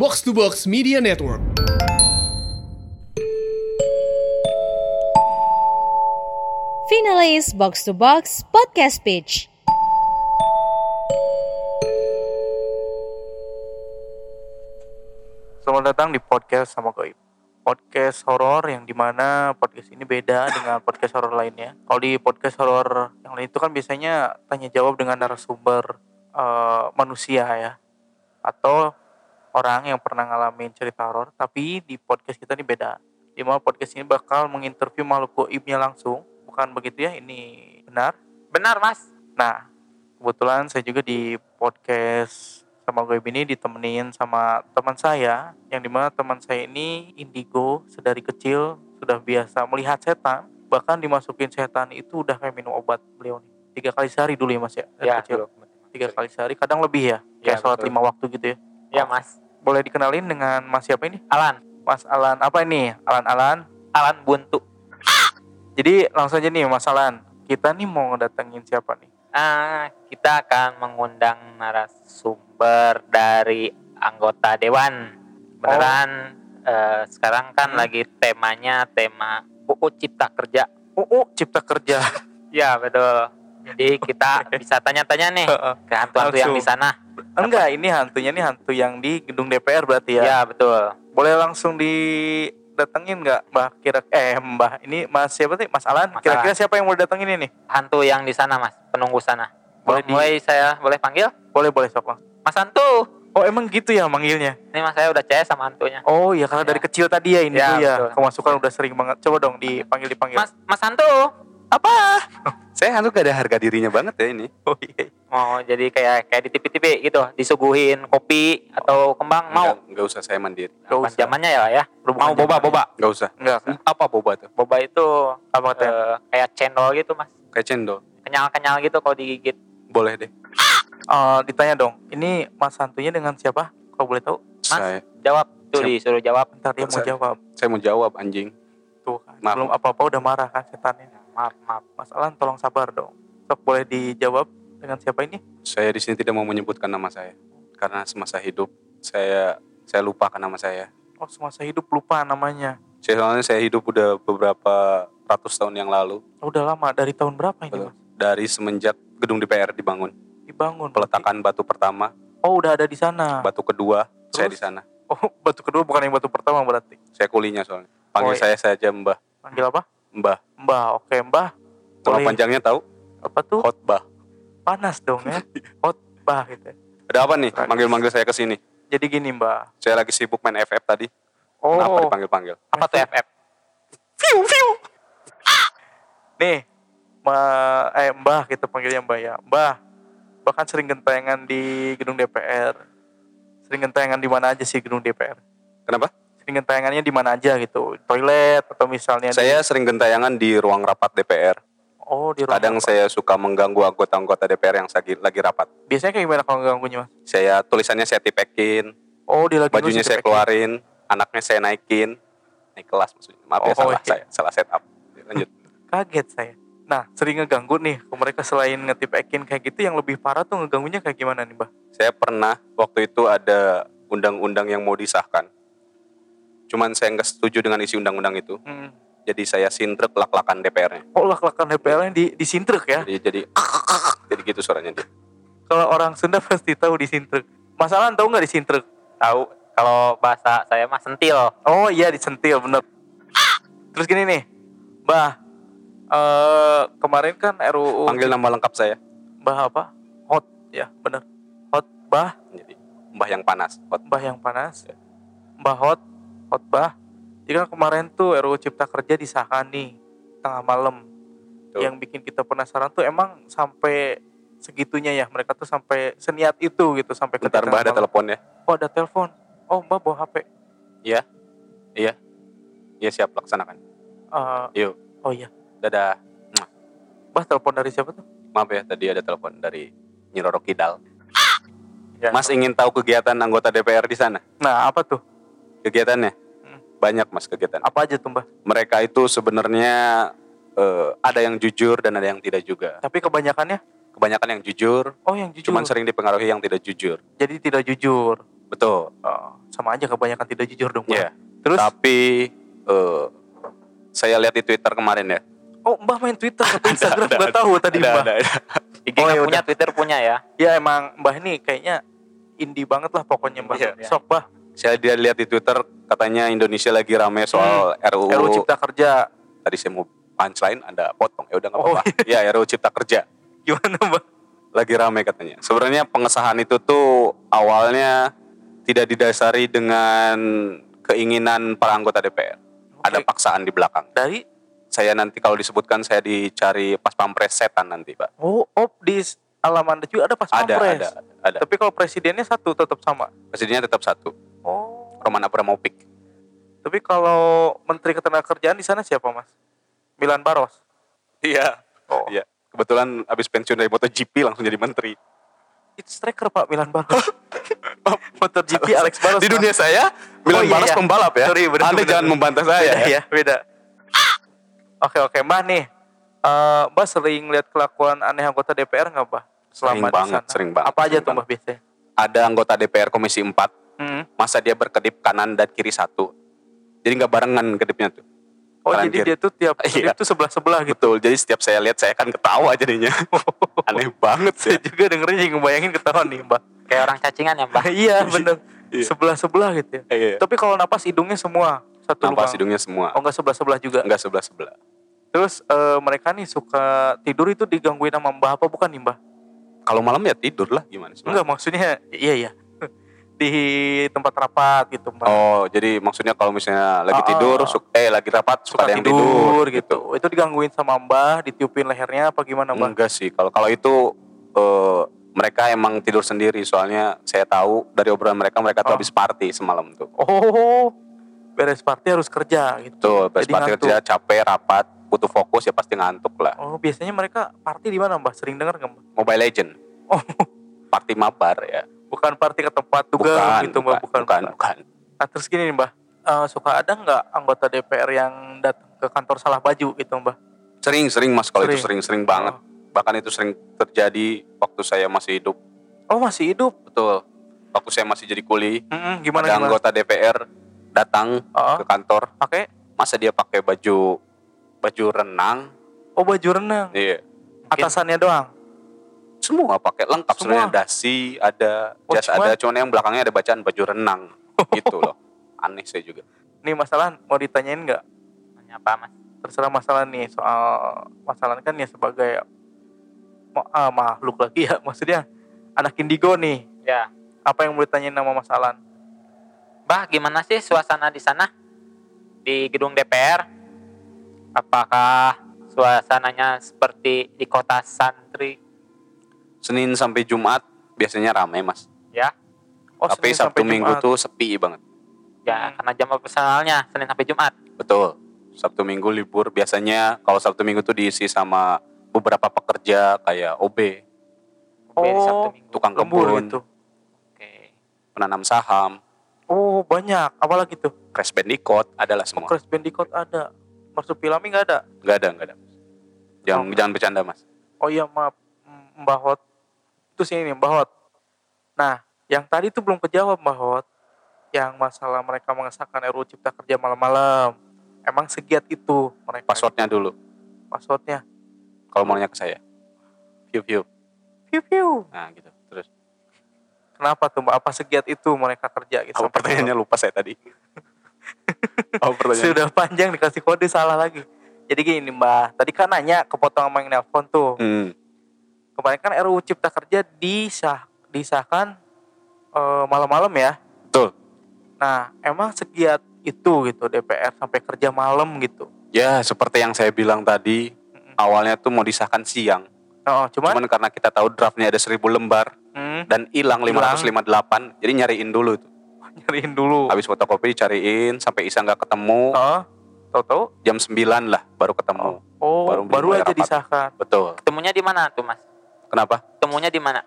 Box to Box Media Network. Finalis Box to Box Podcast Page. Selamat datang di podcast sama Goib. Podcast horor yang di mana podcast ini beda dengan podcast horor lainnya. Kalau di podcast horor yang lain itu kan biasanya tanya jawab dengan narasumber eh, manusia ya, atau orang yang pernah ngalamin cerita horor. Tapi di podcast kita ini beda. Di mana podcast ini bakal menginterview makhluk goibnya langsung. Bukan begitu ya? Ini benar? Benar mas. Nah, kebetulan saya juga di podcast sama gue ini ditemenin sama teman saya yang di mana teman saya ini indigo sedari kecil sudah biasa melihat setan bahkan dimasukin setan itu udah kayak minum obat beliau nih tiga kali sehari dulu ya mas ya Ya, kecil dulu. tiga kali sehari kadang lebih ya kayak Ya, sholat lima waktu gitu ya Ya mas. Boleh dikenalin dengan mas siapa ini Alan. mas Alan apa ini Alan Alan Alan Buntu. jadi langsung aja nih mas Alan kita nih mau ngedatengin siapa nih Ah, kita akan mengundang narasumber dari anggota dewan. Beneran eh, sekarang kan Hmm. lagi temanya tema UU Cipta Kerja. UU Cipta Kerja Ya betul. Jadi kita bisa tanya-tanya nih ke hantu-hantu yang di sana. Enggak, ini hantunya nih hantu yang di gedung DPR berarti ya. Ya betul. Boleh langsung didatengin nggak, Mbah? Kira eh Mbah, ini Mas siapa sih? Mas Alan. Mas Kira-kira Alan. siapa yang mau datengin ini? Hantu yang di sana mas, penunggu sana. Boleh Boleh di- mulai saya boleh panggil? Boleh, boleh sok. Mas Hantu. Oh, emang gitu ya manggilnya? Ini mas saya udah CS sama hantunya. Oh, iya karena Ya. dari kecil tadi ya ini Ya, tuh ya. betul. Kemasukan udah sering banget. Coba dong dipanggil dipanggil. Mas Mas Hantu. apa? Saya hantu gak ada harga dirinya banget ya ini. Oh iya. Oh, jadi kayak kayak di TV-TV gitu, disuguhin kopi atau kembang mau. Enggak, enggak usah saya mandiri. Nggak usah. zamannya ya, ya. Bukan Mau boba boba. Enggak usah. Enggak. Kak. Apa boba tuh? Boba itu Apa teh? eh, kayak cendol gitu, Mas. Kayak cendol. Kenyal-kenyal gitu kalau digigit. Boleh deh. Eh, ditanya dong. Ini Mas hantunya dengan siapa? Kalau boleh tahu. Mas. Saya Jawab tuh Siap. disuruh jawab. Ntar dia mau Saya- jawab. saya mau jawab anjing. Tuh kan. Maaf. Belum apa-apa udah marah kan setannya. Maaf, maaf. Mas Alan tolong sabar dong. Sok boleh dijawab dengan siapa ini? Saya di sini tidak mau menyebutkan nama saya karena semasa hidup saya saya lupakan nama saya. Oh semasa hidup lupa namanya. Saya soalnya saya hidup udah beberapa ratus tahun yang lalu Oh, udah lama dari tahun berapa ini mas? dari semenjak gedung DPR dibangun. Dibangun. Peletakan batu pertama, Oh udah ada di sana. batu kedua saya Terus? di sana. Oh batu kedua bukan yang batu pertama berarti. Saya kulinya soalnya. Panggil Oh, iya. saya saja Mbah. Panggil apa? Mbah. Mbah. Oke Mbah. Nama panjangnya tahu? Apa tuh? Khotbah. Panas dong ya. Hotbah gitu. Ada apa nih? Manggil-manggil saya ke sini. Jadi gini Mbah. Saya lagi sibuk main FF tadi. Oh. Kenapa dipanggil-panggil? Apa tuh FF? Nih. Ma eh Mbah kita panggilnya Mbah ya. Mbah. Bahkan sering gentayangan di gedung DPR. Sering gentayangan di mana aja sih gedung DPR? Kenapa? Sering gentayangannya di mana aja gitu? Toilet atau misalnya di- Saya sering gentayangan di ruang rapat DPR. Oh di ruang Kadang rapat. saya suka mengganggu anggota-anggota DPR yang lagi, lagi rapat. Biasanya kayak gimana kalau ganggunya mas? Saya tulisannya saya tipekin, Oh dia lagi bajunya saya keluarin, anaknya saya naikin, naik kelas maksudnya. Maaf ya Oh, salah iya. saya, salah setup. Lanjut. Kaget saya. Nah sering ngeganggu nih. Ke mereka selain ngetipekin kayak gitu yang lebih parah tuh ngeganggunya kayak gimana nih mbah? Saya pernah waktu itu ada undang-undang yang mau disahkan. Cuman saya nggak setuju dengan isi undang-undang itu. Hmm. Jadi saya sintrek lak-lakan DPR-nya. Oh lak-lakan DPR-nya di, disintrek ya? Jadi jadi jadi gitu suaranya dia. Kalau orang Sunda pasti tahu disintrek. Masalah tahu nggak disintrek? Tahu kalau bahasa saya mah sentil. Oh iya disentil bener. Terus gini nih, Mbah. eh kemarin kan RUU Panggil nama lengkap saya. Mbah apa? Hot ya bener. Hot Mbah, Jadi Mbah yang panas. Hot. Mbah yang panas. Mbah Hot, Hot Mbah. Jadi kan kemarin tuh RUU Cipta Kerja disahkan nih tengah malam. Tuh. Yang bikin kita penasaran tuh emang sampai segitunya ya mereka tuh sampai seniat itu gitu sampai ke Bentar Mbah ada telepon ya. Oh ada telepon. Oh Mbah bawa HP. Iya siap laksanakan. Eh, Yuk. Oh iya. Dadah. Mbah telepon dari siapa tuh? Maaf ya tadi ada telepon dari Nyiroro Kidal. Ya. Mas ingin tahu kegiatan anggota DPR di sana? Nah apa tuh? Kegiatannya? Banyak mas kegiatan. Apa aja tuh Mbah? Mereka itu sebenarnya eh, ada yang jujur dan ada yang tidak juga. Tapi kebanyakannya? Kebanyakan yang jujur, Oh yang jujur. cuman sering dipengaruhi yang tidak jujur. Jadi tidak jujur. Betul. Oh, sama aja kebanyakan tidak jujur dong, Mbah. Iya. Terus, Tapi eh, saya lihat di Twitter kemarin ya. oh Mbah main Twitter atau Instagram nggak tahu tadi Ada, Mbah. ada, ada. IG Oh, ya punya. Twitter punya ya. Ya emang Mbah ini kayaknya indie banget lah pokoknya Mbah. Iya. Sok Mbah, Saya dia lihat di Twitter katanya Indonesia lagi rame soal RUU. RUU Cipta Kerja. Tadi saya mau punchline Anda potong. Ya udah nggak Oh, apa-apa. Ya RUU Cipta Kerja Gimana Mbah? lagi rame katanya. Sebenarnya pengesahan itu tuh awalnya tidak didasari dengan keinginan para anggota DPR. Ada Oke. paksaan di belakang. Dari Saya nanti kalau disebutkan saya dicari pas pampres setan nanti, Pak. oh, oh di alaman juga ada pas Ada, pampres. ada, ada. Tapi kalau presidennya satu tetap sama. Presidennya tetap satu, Oh. Roman Abramovich. Tapi kalau Menteri Ketenagakerjaan di sana siapa Mas? Milan Baros. Iya. Oh. Iya. Kebetulan habis pensiun dari MotoGP langsung jadi menteri. Itu striker Pak Milan Baros. MotoGP Alex Baros. Di dunia saya, Milan iya, Baros iya. pembalap ya. Sorry, benar, Anda benar, jangan benar. membantah saya beda, ya. beda. Oke oke Mbah nih. Eh Mbah sering lihat kelakuan aneh anggota DPR nggak Mbah? Selama Sering di banget, sana? sering banget, Apa aja tuh Mbah biasanya? Ada anggota DPR Komisi 4, Hmm. masa dia berkedip kanan dan kiri satu. Jadi nggak barengan kedipnya tuh. Oh Kanan jadi kiri. dia tuh tiap Iya. kedip tuh sebelah sebelah gitu. Betul. Jadi setiap saya lihat saya akan ketawa jadinya. Aneh banget Saya sih. juga dengerin ngebayangin ketahuan nih Mbah. Kayak orang cacingan ya, Mbak. iya bener. Iya. Sebelah sebelah gitu ya. Iya. Tapi kalau napas hidungnya semua satu Napas lubang. hidungnya semua. Oh enggak sebelah sebelah juga. Enggak sebelah-sebelah. Terus eh, mereka nih suka tidur itu digangguin sama Mbah apa bukan nih Mbah? Kalau malam ya tidur lah gimana sih? Enggak maksudnya iya iya. Di tempat rapat gitu Mbah. Oh, jadi maksudnya kalau misalnya lagi Ah, tidur, ah. su- eh lagi rapat suka, suka ada yang tidur, tidur, gitu. Itu digangguin sama Mbah, ditiupin lehernya apa gimana Mbah? Enggak sih. Kalau kalau itu eh, mereka emang tidur sendiri. Soalnya saya tahu dari obrolan mereka mereka tuh Oh. habis party semalam tuh. Oh, beres party harus kerja gitu. Tuh, pas Jadi party ngantuk. kerja capek, rapat, butuh fokus ya pasti ngantuk lah. Oh, biasanya mereka party di mana Mbah? Sering dengar nggak Mbah? Mobile Legend, Oh, party mabar ya. Bukan party ke tempat tugas Bukan, gitu Mbah, bukan. bukan, bukan. Nah, terus gini nih Mbah, Eh, suka ada nggak anggota DPR yang datang ke kantor salah baju gitu Mbah? Sering, sering mas kalau itu Sering. sering, sering banget. Bahkan itu sering terjadi waktu saya masih hidup. Oh, masih hidup? Betul. Waktu saya masih jadi kuli, Mm-mm, gimana ada gimana? anggota DPR datang Oh, ke kantor. pakai Masa dia pakai baju baju renang? oh baju renang. Iya. Atasannya doang. Semua pakai lengkap Semua? sebenarnya dasi ada, Oh, jas cuman- ada, cuman yang belakangnya ada bacaan baju renang gitu loh. Aneh saya juga. Nih masalah mau ditanyain nggak? Tanya apa, Mas? Terserah masalah nih soal masalah kan ya sebagai ma- ah, makhluk lagi ya maksudnya anak indigo nih. Ya. Apa yang mau ditanyain sama masalah? Mbah, gimana sih suasana di sana? Di gedung DPR? Apakah suasananya seperti di kota santri? Senin sampai Jumat biasanya ramai mas. Ya, Oh, Tapi Senin Sabtu sampai Minggu Jumat. tuh sepi banget. ya karena jam operasionalnya Senin sampai Jumat. Betul. Sabtu Minggu libur biasanya kalau Sabtu Minggu tuh diisi sama beberapa pekerja kayak OB, Oke, di Sabtu Oh, Minggu. tukang kebun, gitu. Oke. penanam saham, Oh, banyak. Apalagi tuh? Crash Bandicoot, adalah Oh, semua. Crash Bandicoot ada. Marsupilami nggak ada? Nggak ada, nggak ada. Jangan Oh. jangan bercanda mas. Oh iya maaf, Mbah Hot. Itu sini nih Mbah Hot. Nah, yang tadi tuh belum kejawab Mbah Hot. Yang masalah mereka mengesahkan RUU Cipta Kerja malam-malam. Emang segiat itu mereka. Passwordnya dulu. Passwordnya. Kalau mau nanya ke saya. View view. Piu piu. Nah gitu. Terus. Kenapa tuh Mbak? Apa segiat itu mereka kerja gitu? Apa pertanyaannya lupa saya tadi. Sudah panjang dikasih kode salah lagi. Jadi gini Mbak, tadi kan nanya kepotong sama yang nelpon tuh. Hmm. Kemarin kan RUU Cipta Kerja disah, disahkan eh, malam-malam ya. Betul. Nah, emang segiat itu gitu DPR sampai kerja malam gitu. Ya seperti yang saya bilang tadi. Mm-mm. Awalnya tuh mau disahkan siang. Oh, cuman, Cuman karena kita tahu draftnya ada 1000 lembar. hmm, Dan hilang Hilang. 558. Jadi nyariin dulu tuh. nyariin dulu. Habis fotokopi dicariin. Sampai Isa nggak ketemu. Oh, tahu-tahu Jam 9 lah baru ketemu. oh, Baru baru, mulai aja rapat. disahkan. Betul. Ketemunya di mana tuh, Mas? Kenapa? Ketemunya di mana?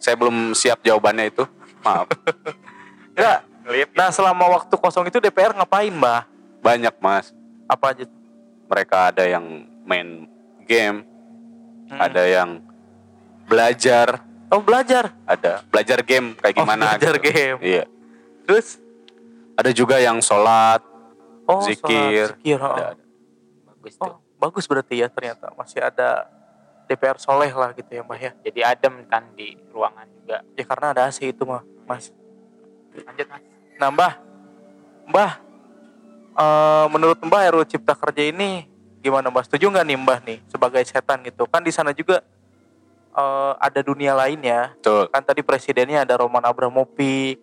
Saya belum siap jawabannya itu. Maaf. Enggak. Nah, selama waktu kosong itu DPR ngapain, Mbah? Banyak mas. Apa aja? Mereka ada yang main game. Hmm. Ada yang belajar. Oh belajar. ada belajar game kayak Oh, gimana belajar gitu. game. iya Terus ada juga yang sholat oh zikir, sholat, zikir. oh. ada, ada. Bagus tuh. Oh, bagus berarti ya ternyata masih ada DPR soleh lah gitu ya Mbah ya. Jadi adem kan di ruangan juga. Ya karena ada AC itu mah, Mas. Lanjut mas. Nah, Mbah. Mbah. eh, menurut Mbah RUU Cipta Kerja ini gimana Mbah? Setuju nggak nih Mbah nih sebagai setan gitu? Kan di sana juga eh, ada dunia lain ya. betul Kan tadi presidennya ada Roman Abramovich,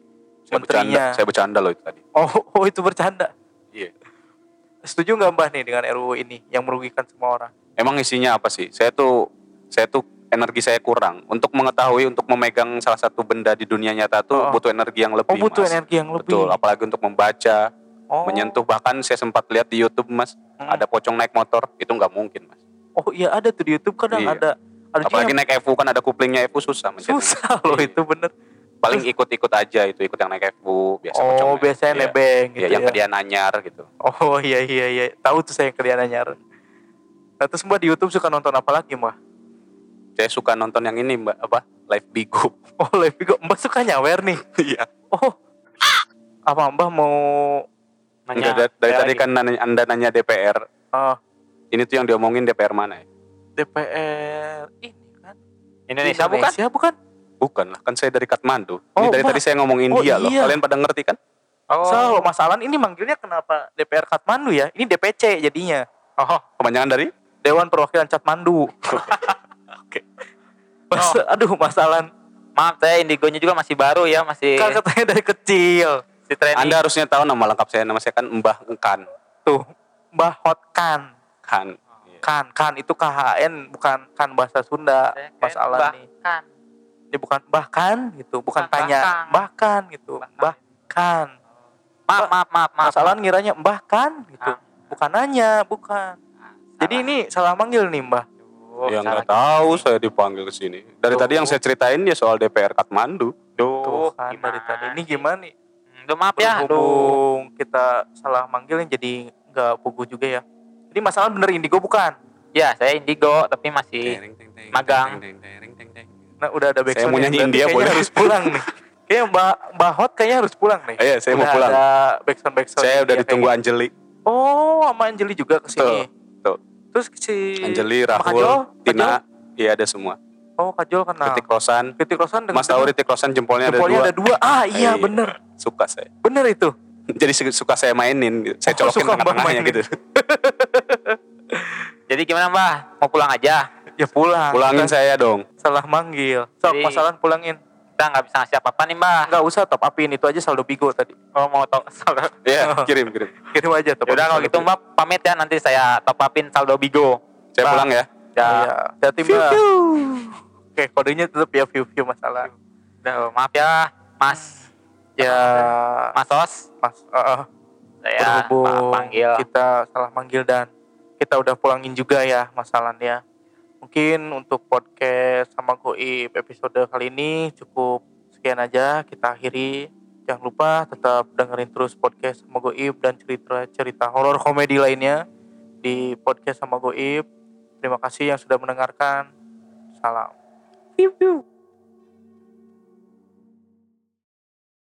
saya bercanda menterinya. saya bercanda loh itu tadi Oh, oh itu bercanda. iya Setuju nggak Mbah nih dengan RUU ini yang merugikan semua orang? emang isinya apa sih saya tuh saya tuh energi saya kurang untuk mengetahui untuk memegang salah satu benda di dunia nyata tuh Oh. butuh energi yang lebih Oh, butuh Mas. energi yang lebih. betul apalagi untuk membaca Oh. menyentuh bahkan saya sempat lihat di YouTube mas Hmm. ada pocong naik motor itu nggak mungkin mas Oh iya ada tuh di YouTube kadang Iya. ada. Apalagi yang naik FU kan ada kuplingnya FU susah susah loh Iya. itu bener. Paling ikut-ikut aja itu ikut yang naik FU biasa Oh biasanya Iya. nebeng Iya, gitu yang ya. ke dia nanyar gitu Oh iya iya iya. Tahu tuh saya kerjaan nyar. Nah terus mbak di YouTube suka nonton apa lagi mbak? saya suka nonton yang ini mbak apa live bigo Oh live Bigo. Mbak suka nyawer nih. iya Oh. Apa mbak mau? Enggak, dari, tadi kan nanya- anda nanya DPR ah, ini tuh yang diomongin DPR mana ya DPR ini kan? Indonesia, bukan? Indonesia bukan? Bukan lah kan saya dari Kathmandu Oh, ini dari tadi saya ngomong India Oh, loh iya. kalian pada ngerti kan Oh. So masalah ini manggilnya kenapa DPR Kathmandu ya? Ini DPC jadinya. Oh. kepanjangan dari Dewan Perwakilan Catmandu. Oke. Mas, aduh masalah. Maaf saya indigonya juga masih baru ya, masih Kan katanya dari kecil. si training. Anda harusnya tahu nama lengkap saya nama saya kan Mbah Engkan Tuh, Mbah Hotkan. kan Iya. Kan, kan itu KHN bukan kan bahasa Sunda. Masalah nih. bahkan. Ini bukan bahkan gitu, bukan Bukan tanya bahkan. bahkan gitu. Bahkan. Bahkan. Maaf, maaf, maaf, maaf. Masalah ngiranya bahkan gitu. Ah. Bukan nanya, bukan. Jadi ini salah manggil nih, Mbah. Oh, ya nggak tahu saya dipanggil ke sini dari Tuh. tadi yang saya ceritain ya soal DPR Kathmandu Tuh, Duh, kan dari tadi. Ini gimana nih? Hmm, Duh, maaf ya. Duh. Berhubung kita salah manggilnya jadi nggak pugu juga ya. Jadi masalah bener indigo bukan? Ya, saya indigo tapi masih Magang. Nah udah ada backsound mau ya. nyanyi India, boleh? harus pulang nih. Kayaknya Mbak Mbak Hot kayaknya harus pulang nih. Iya, saya mau pulang. Ada backsound backsound. saya udah ditunggu kayaknya. Anjeli Oh, sama Anjeli juga ke sini. tuh Terus si Anjeli Rahul Kajol? Tina iya ada semua Oh, Kajol kenal. Ritik Rosan Kritik Rosan dengan Mas tahu Ritik Rosan jempolnya, jempolnya ada ada dua. Ah, iya Iya. bener. suka saya Bener itu. jadi su- suka saya mainin saya Oh, colokin Mbak tengah-tengahnya gitu Jadi gimana, Mbah? Mau pulang aja? Ya pulang. pulangin Kita saya dong Salah manggil. Sok, Jadi- masalah pulangin. Kita nggak bisa ngasih apa-apa nih, Mbah. Enggak usah top upin itu aja saldo Bigo tadi. Oh, mau tau. Iya kirim kirim Kirim aja top. Yaudah upin kalau saldo gitu. Mbak pamit ya nanti saya top upin saldo Bigo. saya Mbak. pulang ya Ya. Iya. Hati Mbak. Oke, kodenya tetap ya view-view masalah. Udah, maaf ya, Mas. Ya, Mas Sos. Mas, eh, eh, Saya panggil. kita salah manggil dan kita udah pulangin juga ya masalahnya. Mungkin untuk podcast sama Goib episode kali ini cukup sekian aja kita akhiri. Jangan lupa tetap dengerin terus podcast sama Goib dan cerita-cerita horor komedi lainnya di podcast sama Goib. Terima kasih yang sudah mendengarkan. Salam. Piu, piu.